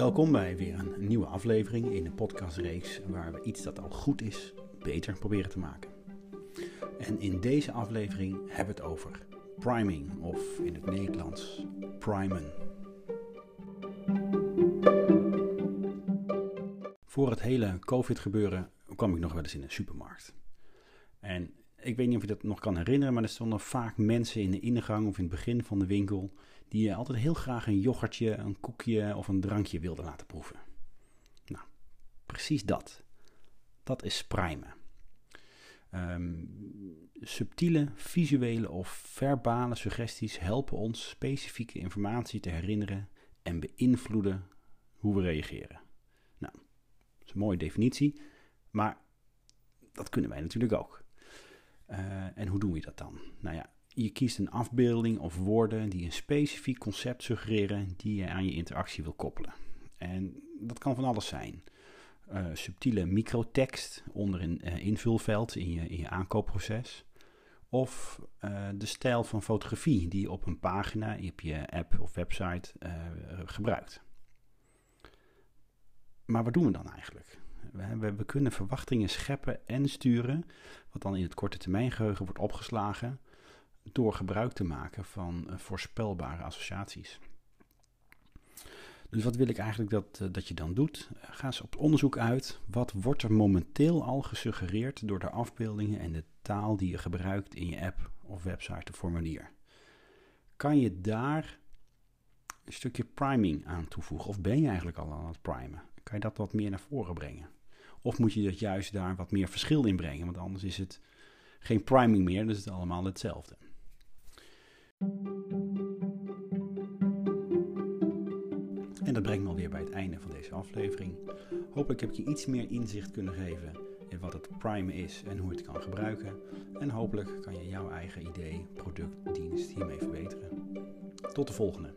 Welkom bij weer een nieuwe aflevering in de podcastreeks waar we iets dat al goed is beter proberen te maken. En in deze aflevering hebben we het over priming of in het Nederlands primen. Voor het hele COVID gebeuren kwam ik nog wel eens in een supermarkt. En ik weet niet of je dat nog kan herinneren, maar er stonden vaak mensen in de ingang of in het begin van de winkel die altijd heel graag een yoghurtje, een koekje of een drankje wilden laten proeven. Nou, precies dat. Dat is primen. Ehm, subtiele visuele of verbale suggesties helpen ons specifieke informatie te herinneren en beïnvloeden hoe we reageren. Nou, dat is een mooie definitie, maar dat kunnen wij natuurlijk ook. Uh, en hoe doen we dat dan? Nou ja, je kiest een afbeelding of woorden die een specifiek concept suggereren die je aan je interactie wil koppelen. En dat kan van alles zijn. Uh, subtiele microtekst onder een uh, invulveld in je, in je aankoopproces. Of de stijl van fotografie die je op een pagina, op je app of website gebruikt. Maar wat doen we dan eigenlijk? We, we, kunnen verwachtingen scheppen en sturen, wat dan in het korte termijn geheugen wordt opgeslagen, door gebruik te maken van voorspelbare associaties. Dus wat wil ik eigenlijk dat, dat je dan doet? Ga eens op onderzoek uit. Wat wordt er momenteel al gesuggereerd door de afbeeldingen en de taal die je gebruikt in je app of website of formulier? Kan je daar een stukje priming aan toevoegen? Of ben je eigenlijk al aan het primen? Kan je dat wat meer naar voren brengen? Of moet je dat juist daar wat meer verschil in brengen? Want anders is het geen priming meer, dus het allemaal hetzelfde. En dat brengt me alweer bij het einde van deze aflevering. Hopelijk heb ik je iets meer inzicht kunnen geven in wat het primen is en hoe je het kan gebruiken. En hopelijk kan je jouw eigen idee, product, dienst hiermee verbeteren. Tot de volgende.